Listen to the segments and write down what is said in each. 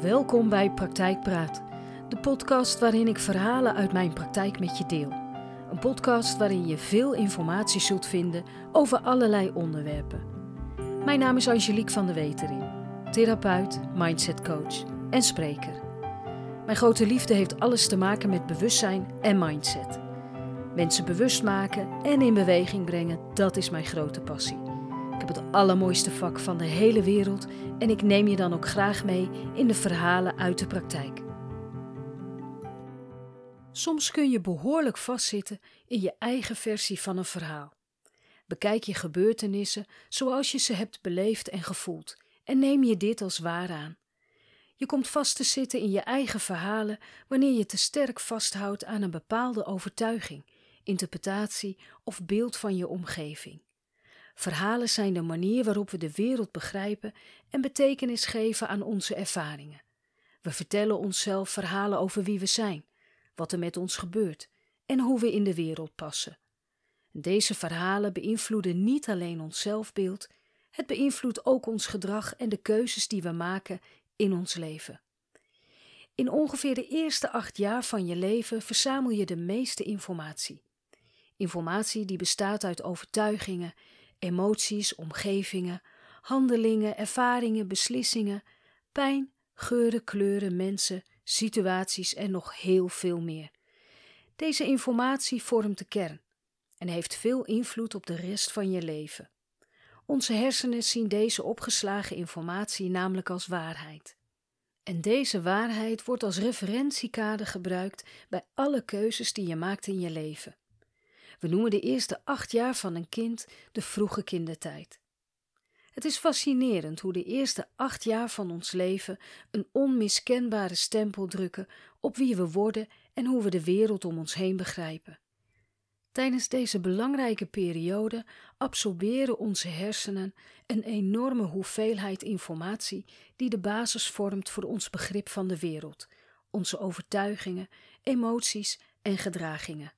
Welkom bij Praktijkpraat, de podcast waarin ik verhalen uit mijn praktijk met je deel. Een podcast waarin je veel informatie zult vinden over allerlei onderwerpen. Mijn naam is Angelique van der Wetering, therapeut, mindsetcoach en spreker. Mijn grote liefde heeft alles te maken met bewustzijn en mindset. Mensen bewust maken en in beweging brengen, dat is mijn grote passie. Ik heb het allermooiste vak van de hele wereld en ik neem je dan ook graag mee in de verhalen uit de praktijk. Soms kun je behoorlijk vastzitten in je eigen versie van een verhaal. Bekijk je gebeurtenissen zoals je ze hebt beleefd en gevoeld en neem je dit als waar aan. Je komt vast te zitten in je eigen verhalen wanneer je te sterk vasthoudt aan een bepaalde overtuiging, interpretatie of beeld van je omgeving. Verhalen zijn de manier waarop we de wereld begrijpen en betekenis geven aan onze ervaringen. We vertellen onszelf verhalen over wie we zijn, wat er met ons gebeurt en hoe we in de wereld passen. Deze verhalen beïnvloeden niet alleen ons zelfbeeld, het beïnvloedt ook ons gedrag en de keuzes die we maken in ons leven. In ongeveer de eerste acht jaar van je leven verzamel je de meeste informatie. Informatie die bestaat uit overtuigingen emoties, omgevingen, handelingen, ervaringen, beslissingen, pijn, geuren, kleuren, mensen, situaties en nog heel veel meer. Deze informatie vormt de kern en heeft veel invloed op de rest van je leven. Onze hersenen zien deze opgeslagen informatie namelijk als waarheid. En deze waarheid wordt als referentiekader gebruikt bij alle keuzes die je maakt in je leven. We noemen de eerste acht jaar van een kind de vroege kindertijd. Het is fascinerend hoe de eerste acht jaar van ons leven een onmiskenbare stempel drukken op wie we worden en hoe we de wereld om ons heen begrijpen. Tijdens deze belangrijke periode absorberen onze hersenen een enorme hoeveelheid informatie die de basis vormt voor ons begrip van de wereld, onze overtuigingen, emoties en gedragingen.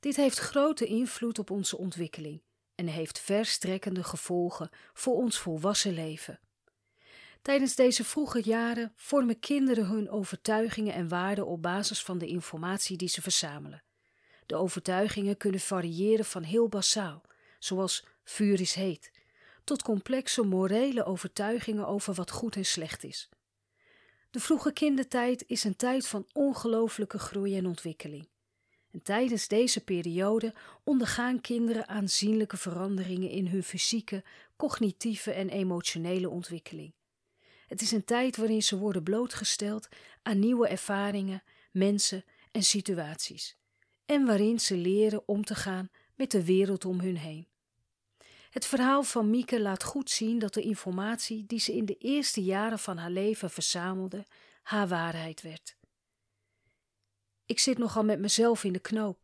Dit heeft grote invloed op onze ontwikkeling en heeft verstrekkende gevolgen voor ons volwassen leven. Tijdens deze vroege jaren vormen kinderen hun overtuigingen en waarden op basis van de informatie die ze verzamelen. De overtuigingen kunnen variëren van heel basaal, zoals vuur is heet, tot complexe morele overtuigingen over wat goed en slecht is. De vroege kindertijd is een tijd van ongelooflijke groei en ontwikkeling. En tijdens deze periode ondergaan kinderen aanzienlijke veranderingen in hun fysieke, cognitieve en emotionele ontwikkeling. Het is een tijd waarin ze worden blootgesteld aan nieuwe ervaringen, mensen en situaties, en waarin ze leren om te gaan met de wereld om hun heen. Het verhaal van Mieke laat goed zien dat de informatie die ze in de eerste jaren van haar leven verzamelde, haar waarheid werd. Ik zit nogal met mezelf in de knoop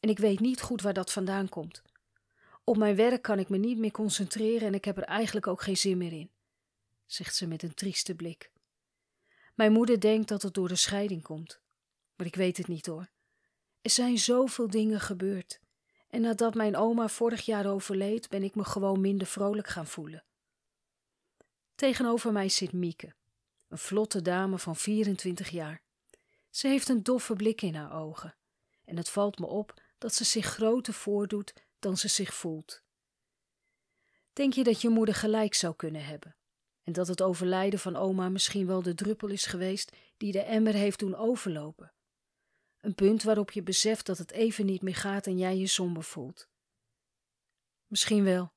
en ik weet niet goed waar dat vandaan komt. Op mijn werk kan ik me niet meer concentreren en ik heb er eigenlijk ook geen zin meer in, zegt ze met een trieste blik. Mijn moeder denkt dat het door de scheiding komt, maar ik weet het niet hoor. Er zijn zoveel dingen gebeurd en nadat mijn oma vorig jaar overleed, ben ik me gewoon minder vrolijk gaan voelen. Tegenover mij zit Mieke, een vlotte dame van 24 jaar. Ze heeft een doffe blik in haar ogen, en het valt me op dat ze zich groter voordoet dan ze zich voelt. Denk je dat je moeder gelijk zou kunnen hebben? En dat het overlijden van oma misschien wel de druppel is geweest die de emmer heeft doen overlopen? Een punt waarop je beseft dat het even niet meer gaat en jij je somber voelt. Misschien wel.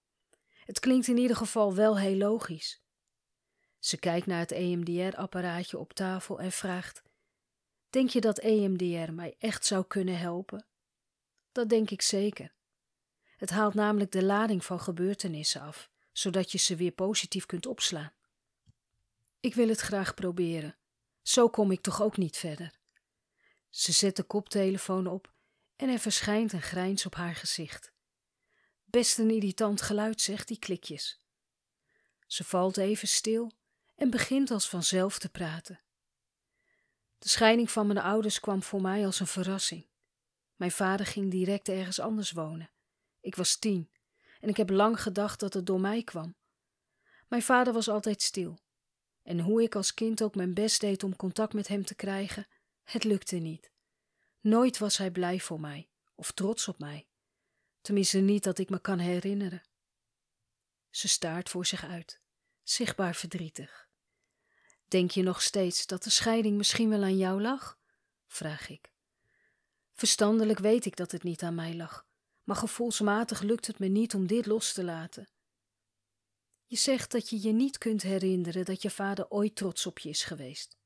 Het klinkt in ieder geval wel heel logisch. Ze kijkt naar het EMDR-apparaatje op tafel en vraagt: Denk je dat EMDR mij echt zou kunnen helpen? Dat denk ik zeker. Het haalt namelijk de lading van gebeurtenissen af, zodat je ze weer positief kunt opslaan. Ik wil het graag proberen. Zo kom ik toch ook niet verder. Ze zet de koptelefoon op en er verschijnt een grijns op haar gezicht. Best een irritant geluid, zegt die klikjes. Ze valt even stil en begint als vanzelf te praten. De scheiding van mijn ouders kwam voor mij als een verrassing. Mijn vader ging direct ergens anders wonen. Ik was tien en ik heb lang gedacht dat het door mij kwam. Mijn vader was altijd stil. En hoe ik als kind ook mijn best deed om contact met hem te krijgen, het lukte niet. Nooit was hij blij voor mij of trots op mij. Tenminste niet dat ik me kan herinneren. Ze staart voor zich uit, zichtbaar verdrietig. Denk je nog steeds dat de scheiding misschien wel aan jou lag? vraag ik. Verstandelijk weet ik dat het niet aan mij lag, maar gevoelsmatig lukt het me niet om dit los te laten. Je zegt dat je je niet kunt herinneren dat je vader ooit trots op je is geweest.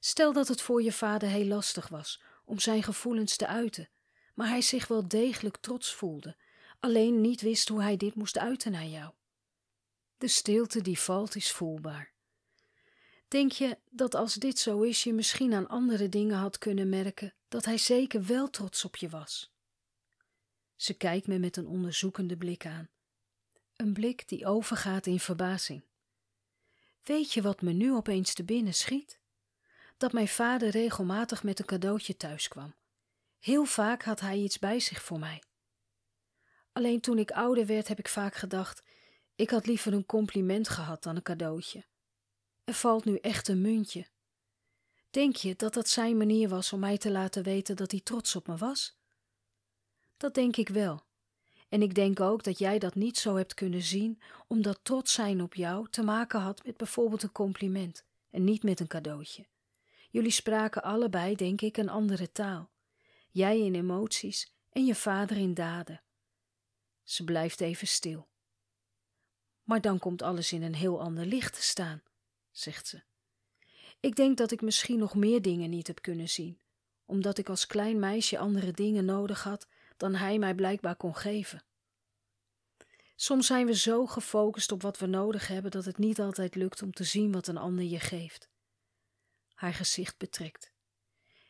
Stel dat het voor je vader heel lastig was om zijn gevoelens te uiten, maar hij zich wel degelijk trots voelde, alleen niet wist hoe hij dit moest uiten naar jou. De stilte die valt is voelbaar. Denk je dat als dit zo is, je misschien aan andere dingen had kunnen merken dat hij zeker wel trots op je was? Ze kijkt me met een onderzoekende blik aan. Een blik die overgaat in verbazing. Weet je wat me nu opeens te binnen schiet? Dat mijn vader regelmatig met een cadeautje thuis kwam. Heel vaak had hij iets bij zich voor mij. Alleen toen ik ouder werd, heb ik vaak gedacht: ik had liever een compliment gehad dan een cadeautje. Er valt nu echt een muntje. Denk je dat dat zijn manier was om mij te laten weten dat hij trots op me was? Dat denk ik wel. En ik denk ook dat jij dat niet zo hebt kunnen zien, omdat trots zijn op jou te maken had met bijvoorbeeld een compliment en niet met een cadeautje. Jullie spraken allebei, denk ik, een andere taal. Jij in emoties en je vader in daden. Ze blijft even stil. Maar dan komt alles in een heel ander licht te staan, zegt ze. Ik denk dat ik misschien nog meer dingen niet heb kunnen zien, omdat ik als klein meisje andere dingen nodig had dan hij mij blijkbaar kon geven. Soms zijn we zo gefocust op wat we nodig hebben dat het niet altijd lukt om te zien wat een ander je geeft. Haar gezicht betrekt.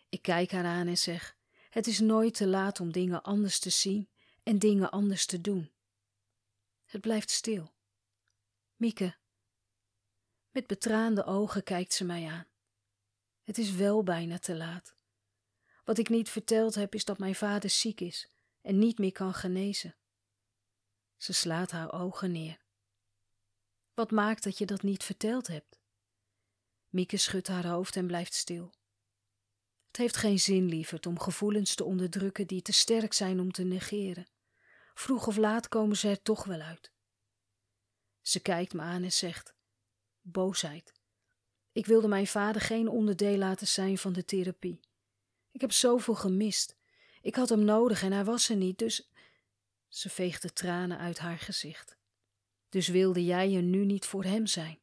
Ik kijk haar aan en zeg: Het is nooit te laat om dingen anders te zien en dingen anders te doen. Het blijft stil. Mieke. Met betraande ogen kijkt ze mij aan. Het is wel bijna te laat. Wat ik niet verteld heb, is dat mijn vader ziek is en niet meer kan genezen. Ze slaat haar ogen neer. Wat maakt dat je dat niet verteld hebt? Mieke schudt haar hoofd en blijft stil. Het heeft geen zin, lieverd, om gevoelens te onderdrukken die te sterk zijn om te negeren. Vroeg of laat komen ze er toch wel uit. Ze kijkt me aan en zegt: Boosheid. Ik wilde mijn vader geen onderdeel laten zijn van de therapie. Ik heb zoveel gemist. Ik had hem nodig en hij was er niet, dus. Ze veegt de tranen uit haar gezicht. Dus wilde jij er nu niet voor hem zijn?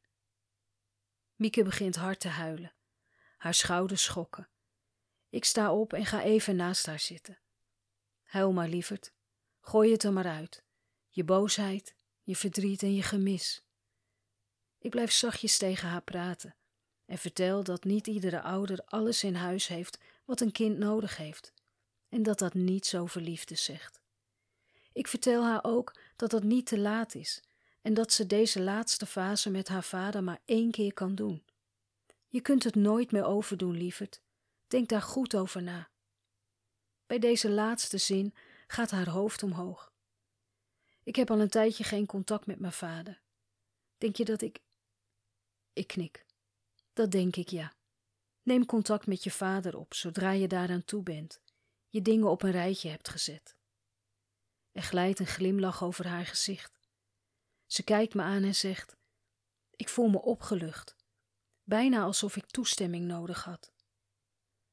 Mieke begint hard te huilen. Haar schouders schokken. Ik sta op en ga even naast haar zitten. Huil maar, lieverd. Gooi het er maar uit. Je boosheid, je verdriet en je gemis. Ik blijf zachtjes tegen haar praten en vertel dat niet iedere ouder alles in huis heeft wat een kind nodig heeft en dat dat niet over liefde zegt. Ik vertel haar ook dat dat niet te laat is en dat ze deze laatste fase met haar vader maar één keer kan doen. Je kunt het nooit meer overdoen, lieverd. Denk daar goed over na. Bij deze laatste zin gaat haar hoofd omhoog. Ik heb al een tijdje geen contact met mijn vader. Denk je dat ik. Ik knik. Dat denk ik ja. Neem contact met je vader op zodra je daaraan toe bent, je dingen op een rijtje hebt gezet. Er glijdt een glimlach over haar gezicht. Ze kijkt me aan en zegt: Ik voel me opgelucht, bijna alsof ik toestemming nodig had.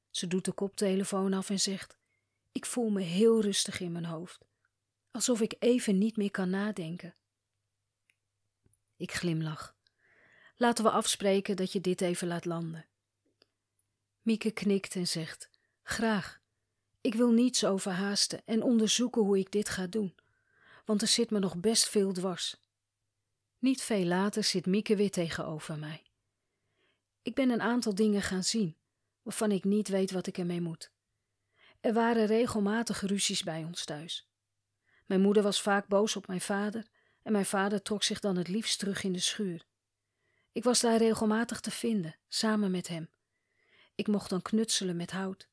Ze doet de koptelefoon af en zegt: Ik voel me heel rustig in mijn hoofd, alsof ik even niet meer kan nadenken. Ik glimlach. Laten we afspreken dat je dit even laat landen. Mieke knikt en zegt: Graag. Ik wil niets overhaasten en onderzoeken hoe ik dit ga doen, want er zit me nog best veel dwars. Niet veel later zit Mieke weer tegenover mij. Ik ben een aantal dingen gaan zien, waarvan ik niet weet wat ik ermee moet. Er waren regelmatig ruzies bij ons thuis. Mijn moeder was vaak boos op mijn vader en mijn vader trok zich dan het liefst terug in de schuur. Ik was daar regelmatig te vinden, samen met hem. Ik mocht dan knutselen met hout.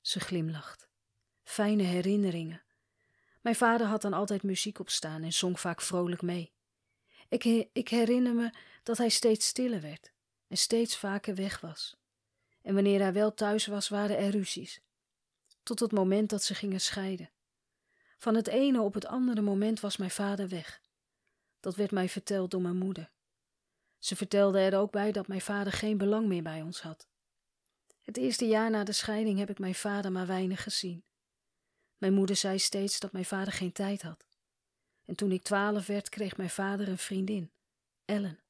Ze glimlacht. Fijne herinneringen. Mijn vader had dan altijd muziek op staan en zong vaak vrolijk mee. Ik, ik herinner me dat hij steeds stiller werd en steeds vaker weg was. En wanneer hij wel thuis was, waren er ruzies. Tot het moment dat ze gingen scheiden. Van het ene op het andere moment was mijn vader weg. Dat werd mij verteld door mijn moeder. Ze vertelde er ook bij dat mijn vader geen belang meer bij ons had. Het eerste jaar na de scheiding heb ik mijn vader maar weinig gezien. Mijn moeder zei steeds dat mijn vader geen tijd had. En toen ik twaalf werd, kreeg mijn vader een vriendin, Ellen.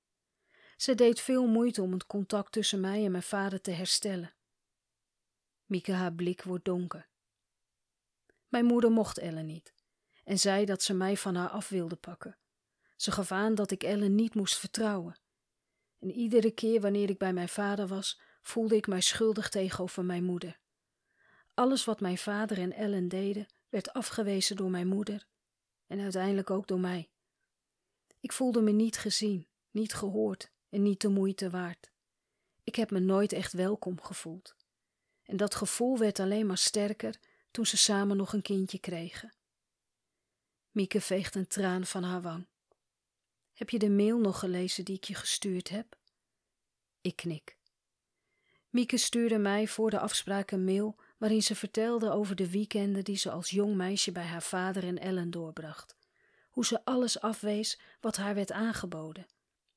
Ze deed veel moeite om het contact tussen mij en mijn vader te herstellen. Mieke haar blik wordt donker. Mijn moeder mocht Ellen niet en zei dat ze mij van haar af wilde pakken. Ze gaf aan dat ik Ellen niet moest vertrouwen. En iedere keer wanneer ik bij mijn vader was, voelde ik mij schuldig tegenover mijn moeder. Alles wat mijn vader en Ellen deden, werd afgewezen door mijn moeder en uiteindelijk ook door mij. Ik voelde me niet gezien, niet gehoord en niet de moeite waard. Ik heb me nooit echt welkom gevoeld. En dat gevoel werd alleen maar sterker toen ze samen nog een kindje kregen. Mieke veegt een traan van haar wang. Heb je de mail nog gelezen die ik je gestuurd heb? Ik knik. Mieke stuurde mij voor de afspraak een mail waarin ze vertelde over de weekenden die ze als jong meisje bij haar vader en Ellen doorbracht. Hoe ze alles afwees wat haar werd aangeboden,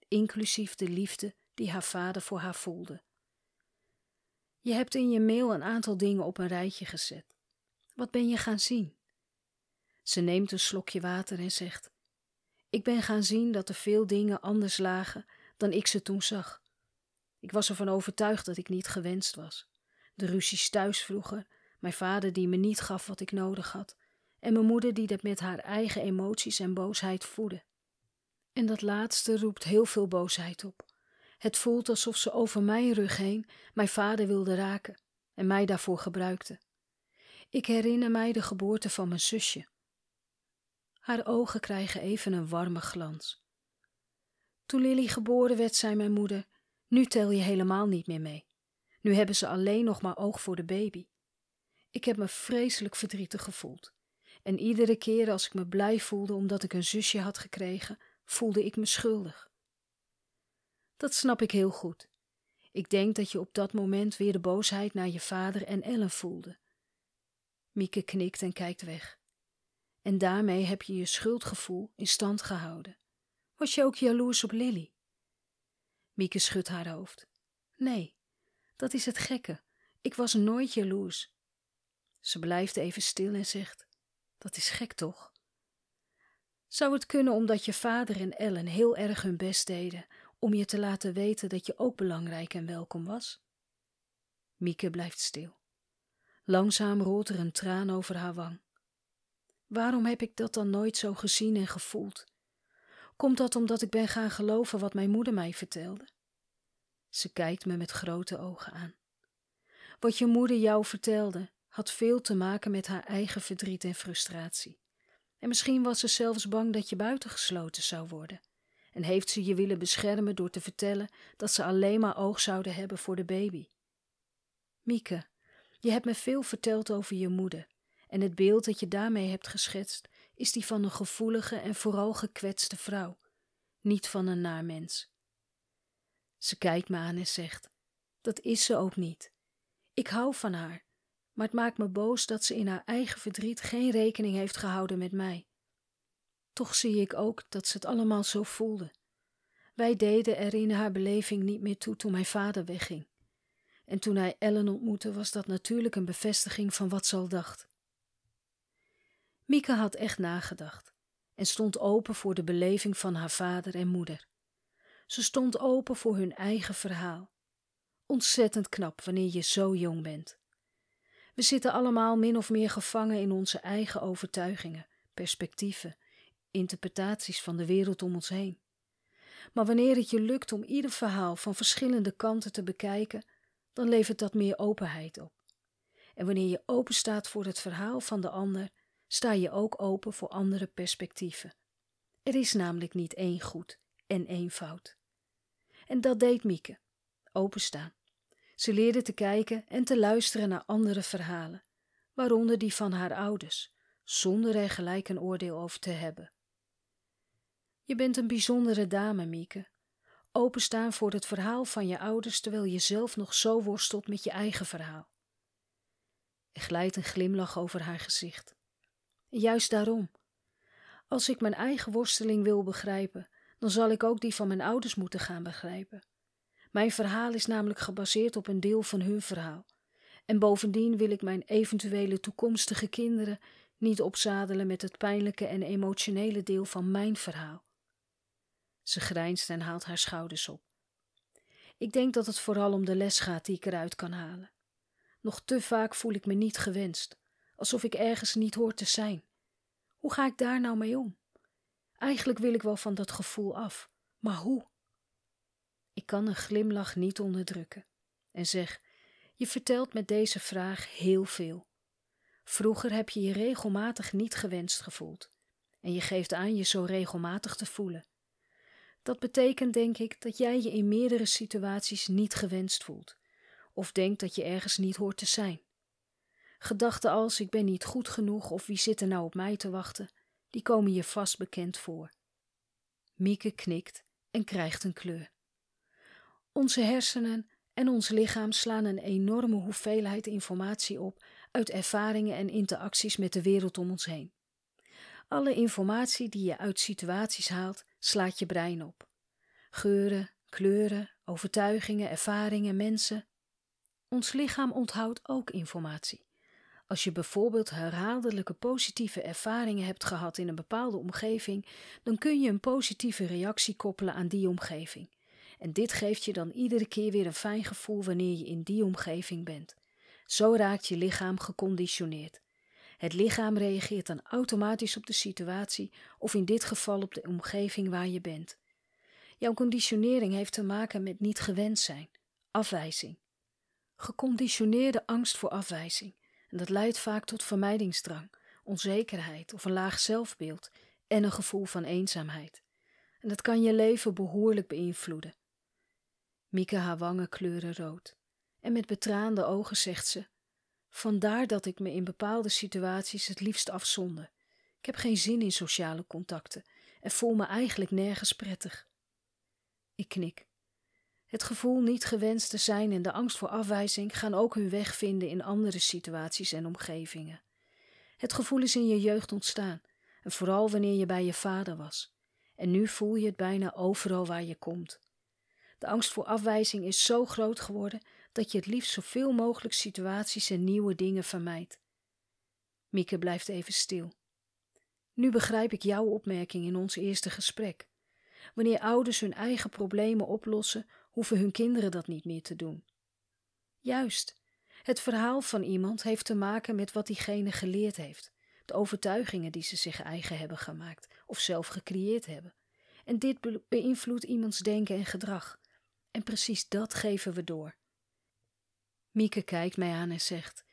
inclusief de liefde die haar vader voor haar voelde. Je hebt in je mail een aantal dingen op een rijtje gezet. Wat ben je gaan zien? Ze neemt een slokje water en zegt: Ik ben gaan zien dat er veel dingen anders lagen dan ik ze toen zag. Ik was ervan overtuigd dat ik niet gewenst was. De ruzies thuis vroeger, mijn vader die me niet gaf wat ik nodig had, en mijn moeder die dat met haar eigen emoties en boosheid voedde. En dat laatste roept heel veel boosheid op. Het voelt alsof ze over mijn rug heen mijn vader wilde raken en mij daarvoor gebruikte. Ik herinner mij de geboorte van mijn zusje. Haar ogen krijgen even een warme glans. Toen Lily geboren werd, zei mijn moeder: Nu tel je helemaal niet meer mee. Nu hebben ze alleen nog maar oog voor de baby. Ik heb me vreselijk verdrietig gevoeld. En iedere keer als ik me blij voelde omdat ik een zusje had gekregen, voelde ik me schuldig. Dat snap ik heel goed. Ik denk dat je op dat moment weer de boosheid naar je vader en Ellen voelde. Mieke knikt en kijkt weg. En daarmee heb je je schuldgevoel in stand gehouden. Was je ook jaloers op Lily? Mieke schudt haar hoofd. Nee, dat is het gekke. Ik was nooit jaloers. Ze blijft even stil en zegt: Dat is gek toch? Zou het kunnen omdat je vader en Ellen heel erg hun best deden om je te laten weten dat je ook belangrijk en welkom was? Mieke blijft stil. Langzaam rolt er een traan over haar wang. Waarom heb ik dat dan nooit zo gezien en gevoeld? Komt dat omdat ik ben gaan geloven wat mijn moeder mij vertelde? Ze kijkt me met grote ogen aan. Wat je moeder jou vertelde, had veel te maken met haar eigen verdriet en frustratie. En misschien was ze zelfs bang dat je buitengesloten zou worden. En heeft ze je willen beschermen door te vertellen dat ze alleen maar oog zouden hebben voor de baby. Mieke, je hebt me veel verteld over je moeder. En het beeld dat je daarmee hebt geschetst, is die van een gevoelige en vooral gekwetste vrouw, niet van een naar mens. Ze kijkt me aan en zegt: Dat is ze ook niet. Ik hou van haar, maar het maakt me boos dat ze in haar eigen verdriet geen rekening heeft gehouden met mij. Toch zie ik ook dat ze het allemaal zo voelde. Wij deden er in haar beleving niet meer toe toen mijn vader wegging. En toen hij Ellen ontmoette, was dat natuurlijk een bevestiging van wat ze al dacht. Mieke had echt nagedacht en stond open voor de beleving van haar vader en moeder. Ze stond open voor hun eigen verhaal. Ontzettend knap wanneer je zo jong bent. We zitten allemaal min of meer gevangen in onze eigen overtuigingen, perspectieven, interpretaties van de wereld om ons heen. Maar wanneer het je lukt om ieder verhaal van verschillende kanten te bekijken, dan levert dat meer openheid op. En wanneer je open staat voor het verhaal van de ander, sta je ook open voor andere perspectieven. Er is namelijk niet één goed en één fout. En dat deed Mieke, openstaan. Ze leerde te kijken en te luisteren naar andere verhalen, waaronder die van haar ouders, zonder er gelijk een oordeel over te hebben. Je bent een bijzondere dame, Mieke. Openstaan voor het verhaal van je ouders terwijl je zelf nog zo worstelt met je eigen verhaal. Er glijdt een glimlach over haar gezicht. Juist daarom. Als ik mijn eigen worsteling wil begrijpen, dan zal ik ook die van mijn ouders moeten gaan begrijpen. Mijn verhaal is namelijk gebaseerd op een deel van hun verhaal. En bovendien wil ik mijn eventuele toekomstige kinderen niet opzadelen met het pijnlijke en emotionele deel van mijn verhaal. Ze grijnst en haalt haar schouders op. Ik denk dat het vooral om de les gaat die ik eruit kan halen. Nog te vaak voel ik me niet gewenst, alsof ik ergens niet hoor te zijn. Hoe ga ik daar nou mee om? Eigenlijk wil ik wel van dat gevoel af, maar hoe? Ik kan een glimlach niet onderdrukken en zeg: Je vertelt met deze vraag heel veel. Vroeger heb je je regelmatig niet gewenst gevoeld en je geeft aan je zo regelmatig te voelen. Dat betekent, denk ik, dat jij je in meerdere situaties niet gewenst voelt of denkt dat je ergens niet hoort te zijn. Gedachten als ik ben niet goed genoeg of wie zit er nou op mij te wachten, die komen je vast bekend voor. Mieke knikt en krijgt een kleur. Onze hersenen en ons lichaam slaan een enorme hoeveelheid informatie op uit ervaringen en interacties met de wereld om ons heen. Alle informatie die je uit situaties haalt, slaat je brein op. Geuren, kleuren, overtuigingen, ervaringen, mensen. Ons lichaam onthoudt ook informatie. Als je bijvoorbeeld herhaaldelijke positieve ervaringen hebt gehad in een bepaalde omgeving, dan kun je een positieve reactie koppelen aan die omgeving. En dit geeft je dan iedere keer weer een fijn gevoel wanneer je in die omgeving bent. Zo raakt je lichaam geconditioneerd. Het lichaam reageert dan automatisch op de situatie of in dit geval op de omgeving waar je bent. Jouw conditionering heeft te maken met niet gewend zijn, afwijzing. Geconditioneerde angst voor afwijzing. En dat leidt vaak tot vermijdingsdrang, onzekerheid of een laag zelfbeeld en een gevoel van eenzaamheid. En dat kan je leven behoorlijk beïnvloeden. Mieke haar wangen kleuren rood. En met betraande ogen zegt ze: Vandaar dat ik me in bepaalde situaties het liefst afzonder. Ik heb geen zin in sociale contacten en voel me eigenlijk nergens prettig. Ik knik. Het gevoel niet gewenst te zijn en de angst voor afwijzing gaan ook hun weg vinden in andere situaties en omgevingen. Het gevoel is in je jeugd ontstaan, en vooral wanneer je bij je vader was. En nu voel je het bijna overal waar je komt. De angst voor afwijzing is zo groot geworden dat je het liefst zoveel mogelijk situaties en nieuwe dingen vermijdt. Mieke blijft even stil. Nu begrijp ik jouw opmerking in ons eerste gesprek. Wanneer ouders hun eigen problemen oplossen, hoeven hun kinderen dat niet meer te doen. Juist, het verhaal van iemand heeft te maken met wat diegene geleerd heeft, de overtuigingen die ze zich eigen hebben gemaakt of zelf gecreëerd hebben. En dit beïnvloedt iemands denken en gedrag. En precies dat geven we door. Mieke kijkt mij aan en zegt: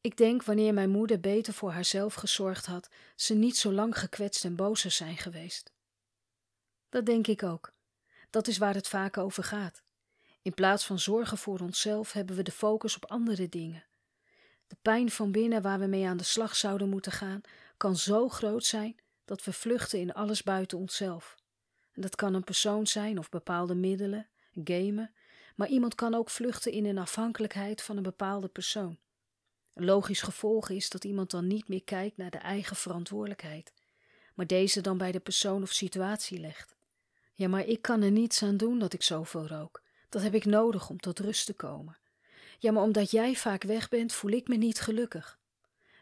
Ik denk wanneer mijn moeder beter voor haarzelf gezorgd had, ze niet zo lang gekwetst en boos zijn geweest. Dat denk ik ook. Dat is waar het vaak over gaat. In plaats van zorgen voor onszelf hebben we de focus op andere dingen. De pijn van binnen waar we mee aan de slag zouden moeten gaan, kan zo groot zijn dat we vluchten in alles buiten onszelf. En dat kan een persoon zijn of bepaalde middelen, gamen, maar iemand kan ook vluchten in een afhankelijkheid van een bepaalde persoon. Een logisch gevolg is dat iemand dan niet meer kijkt naar de eigen verantwoordelijkheid, maar deze dan bij de persoon of situatie legt. Ja, maar ik kan er niets aan doen dat ik zoveel rook. Dat heb ik nodig om tot rust te komen. Ja, maar omdat jij vaak weg bent, voel ik me niet gelukkig.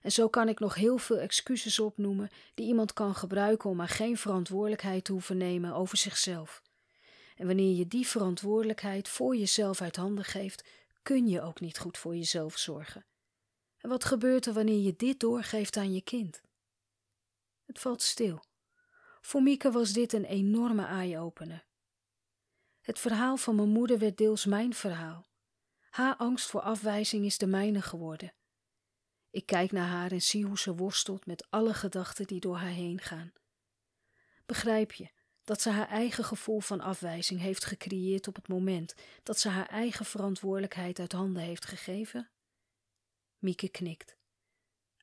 En zo kan ik nog heel veel excuses opnoemen die iemand kan gebruiken om maar geen verantwoordelijkheid te hoeven nemen over zichzelf. En wanneer je die verantwoordelijkheid voor jezelf uit handen geeft, kun je ook niet goed voor jezelf zorgen. En wat gebeurt er wanneer je dit doorgeeft aan je kind? Het valt stil. Voor Mieke was dit een enorme eye-opener. Het verhaal van mijn moeder werd deels mijn verhaal. Haar angst voor afwijzing is de mijne geworden. Ik kijk naar haar en zie hoe ze worstelt met alle gedachten die door haar heen gaan. Begrijp je dat ze haar eigen gevoel van afwijzing heeft gecreëerd op het moment dat ze haar eigen verantwoordelijkheid uit handen heeft gegeven? Mieke knikt.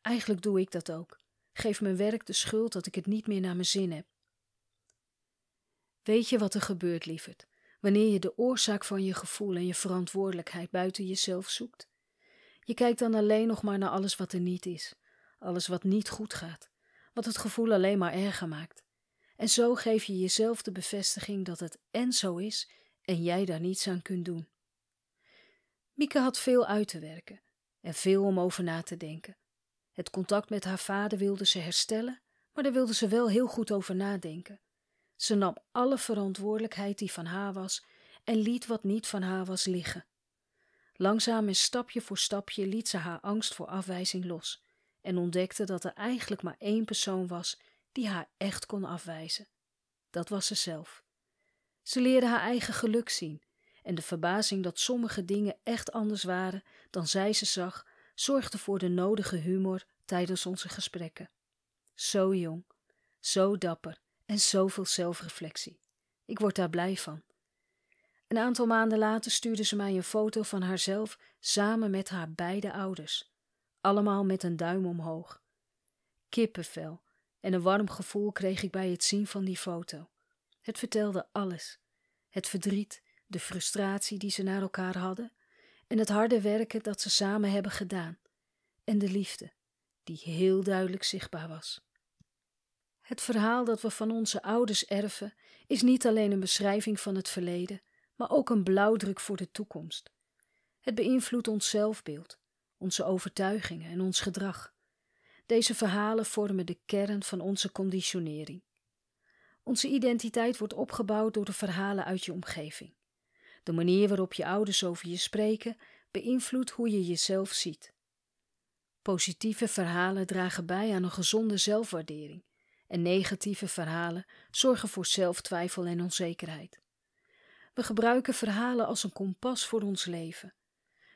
Eigenlijk doe ik dat ook. Geef mijn werk de schuld dat ik het niet meer naar mijn zin heb. Weet je wat er gebeurt, lieverd, wanneer je de oorzaak van je gevoel en je verantwoordelijkheid buiten jezelf zoekt? Je kijkt dan alleen nog maar naar alles wat er niet is, alles wat niet goed gaat, wat het gevoel alleen maar erger maakt. En zo geef je jezelf de bevestiging dat het en zo is en jij daar niets aan kunt doen. Mieke had veel uit te werken en veel om over na te denken. Het contact met haar vader wilde ze herstellen, maar daar wilde ze wel heel goed over nadenken. Ze nam alle verantwoordelijkheid die van haar was en liet wat niet van haar was liggen. Langzaam en stapje voor stapje liet ze haar angst voor afwijzing los en ontdekte dat er eigenlijk maar één persoon was die haar echt kon afwijzen. Dat was ze zelf. Ze leerde haar eigen geluk zien en de verbazing dat sommige dingen echt anders waren dan zij ze zag, zorgde voor de nodige humor tijdens onze gesprekken. Zo jong, zo dapper en zoveel zelfreflectie. Ik word daar blij van. Een aantal maanden later stuurde ze mij een foto van haarzelf samen met haar beide ouders, allemaal met een duim omhoog. Kippenvel en een warm gevoel kreeg ik bij het zien van die foto. Het vertelde alles: het verdriet, de frustratie die ze naar elkaar hadden, en het harde werken dat ze samen hebben gedaan, en de liefde, die heel duidelijk zichtbaar was. Het verhaal dat we van onze ouders erven is niet alleen een beschrijving van het verleden, maar ook een blauwdruk voor de toekomst. Het beïnvloedt ons zelfbeeld, onze overtuigingen en ons gedrag. Deze verhalen vormen de kern van onze conditionering. Onze identiteit wordt opgebouwd door de verhalen uit je omgeving. De manier waarop je ouders over je spreken beïnvloedt hoe je jezelf ziet. Positieve verhalen dragen bij aan een gezonde zelfwaardering en negatieve verhalen zorgen voor zelftwijfel en onzekerheid. We gebruiken verhalen als een kompas voor ons leven.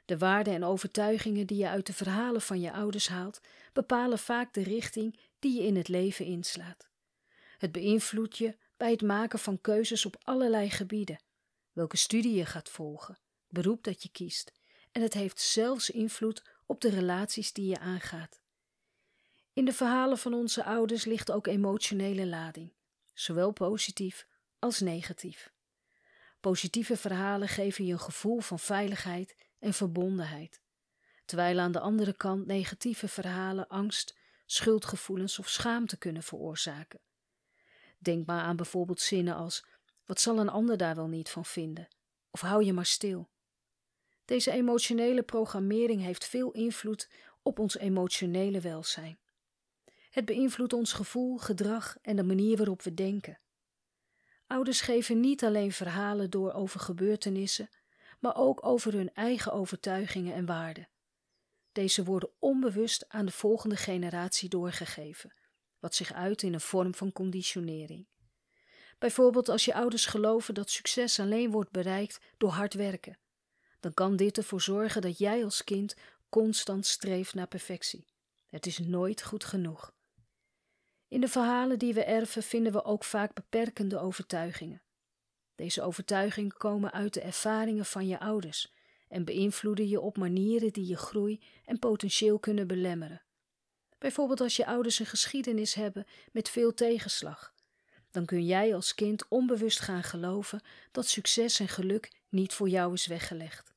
De waarden en overtuigingen die je uit de verhalen van je ouders haalt, bepalen vaak de richting die je in het leven inslaat. Het beïnvloedt je bij het maken van keuzes op allerlei gebieden, welke studie je gaat volgen, beroep dat je kiest, en het heeft zelfs invloed op de relaties die je aangaat. In de verhalen van onze ouders ligt ook emotionele lading, zowel positief als negatief. Positieve verhalen geven je een gevoel van veiligheid en verbondenheid, terwijl aan de andere kant negatieve verhalen angst, schuldgevoelens of schaamte kunnen veroorzaken. Denk maar aan bijvoorbeeld zinnen als: Wat zal een ander daar wel niet van vinden? Of hou je maar stil. Deze emotionele programmering heeft veel invloed op ons emotionele welzijn. Het beïnvloedt ons gevoel, gedrag en de manier waarop we denken. Ouders geven niet alleen verhalen door over gebeurtenissen, maar ook over hun eigen overtuigingen en waarden. Deze worden onbewust aan de volgende generatie doorgegeven, wat zich uit in een vorm van conditionering. Bijvoorbeeld als je ouders geloven dat succes alleen wordt bereikt door hard werken, dan kan dit ervoor zorgen dat jij als kind constant streeft naar perfectie. Het is nooit goed genoeg. In de verhalen die we erven vinden we ook vaak beperkende overtuigingen. Deze overtuigingen komen uit de ervaringen van je ouders en beïnvloeden je op manieren die je groei en potentieel kunnen belemmeren. Bijvoorbeeld als je ouders een geschiedenis hebben met veel tegenslag, dan kun jij als kind onbewust gaan geloven dat succes en geluk niet voor jou is weggelegd.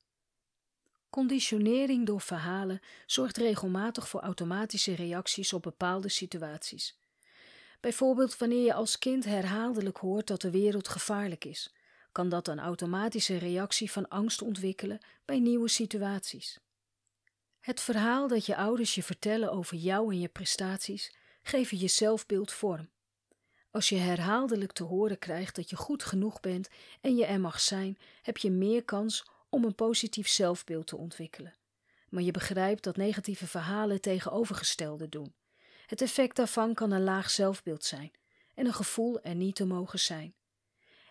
Conditionering door verhalen zorgt regelmatig voor automatische reacties op bepaalde situaties. Bijvoorbeeld wanneer je als kind herhaaldelijk hoort dat de wereld gevaarlijk is, kan dat een automatische reactie van angst ontwikkelen bij nieuwe situaties. Het verhaal dat je ouders je vertellen over jou en je prestaties geven je zelfbeeld vorm. Als je herhaaldelijk te horen krijgt dat je goed genoeg bent en je er mag zijn, heb je meer kans om een positief zelfbeeld te ontwikkelen. Maar je begrijpt dat negatieve verhalen tegenovergestelde doen. Het effect daarvan kan een laag zelfbeeld zijn en een gevoel er niet te mogen zijn.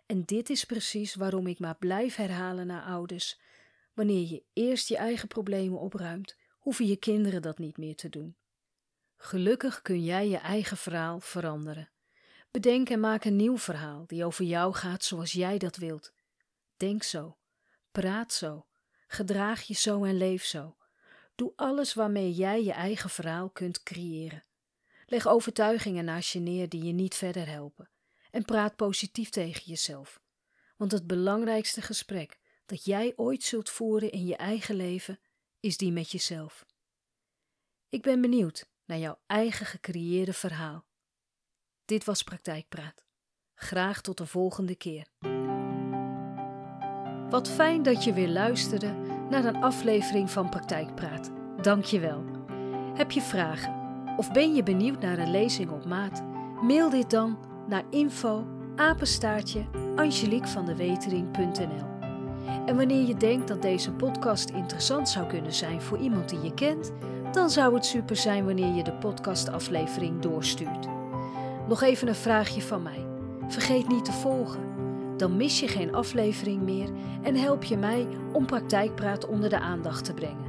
En dit is precies waarom ik maar blijf herhalen naar ouders. Wanneer je eerst je eigen problemen opruimt, hoeven je kinderen dat niet meer te doen. Gelukkig kun jij je eigen verhaal veranderen. Bedenk en maak een nieuw verhaal die over jou gaat zoals jij dat wilt. Denk zo, praat zo, gedraag je zo en leef zo. Doe alles waarmee jij je eigen verhaal kunt creëren. Leg overtuigingen naast je neer die je niet verder helpen en praat positief tegen jezelf. Want het belangrijkste gesprek dat jij ooit zult voeren in je eigen leven is die met jezelf. Ik ben benieuwd naar jouw eigen gecreëerde verhaal. Dit was Praktijkpraat. Graag tot de volgende keer. Wat fijn dat je weer luisterde naar een aflevering van Praktijkpraat. Dank je wel. Heb je vragen of ben je benieuwd naar een lezing op maat? Mail dit dan naar info apenstaartje En wanneer je denkt dat deze podcast interessant zou kunnen zijn voor iemand die je kent, dan zou het super zijn wanneer je de podcastaflevering doorstuurt. Nog even een vraagje van mij. Vergeet niet te volgen. Dan mis je geen aflevering meer en help je mij om praktijkpraat onder de aandacht te brengen.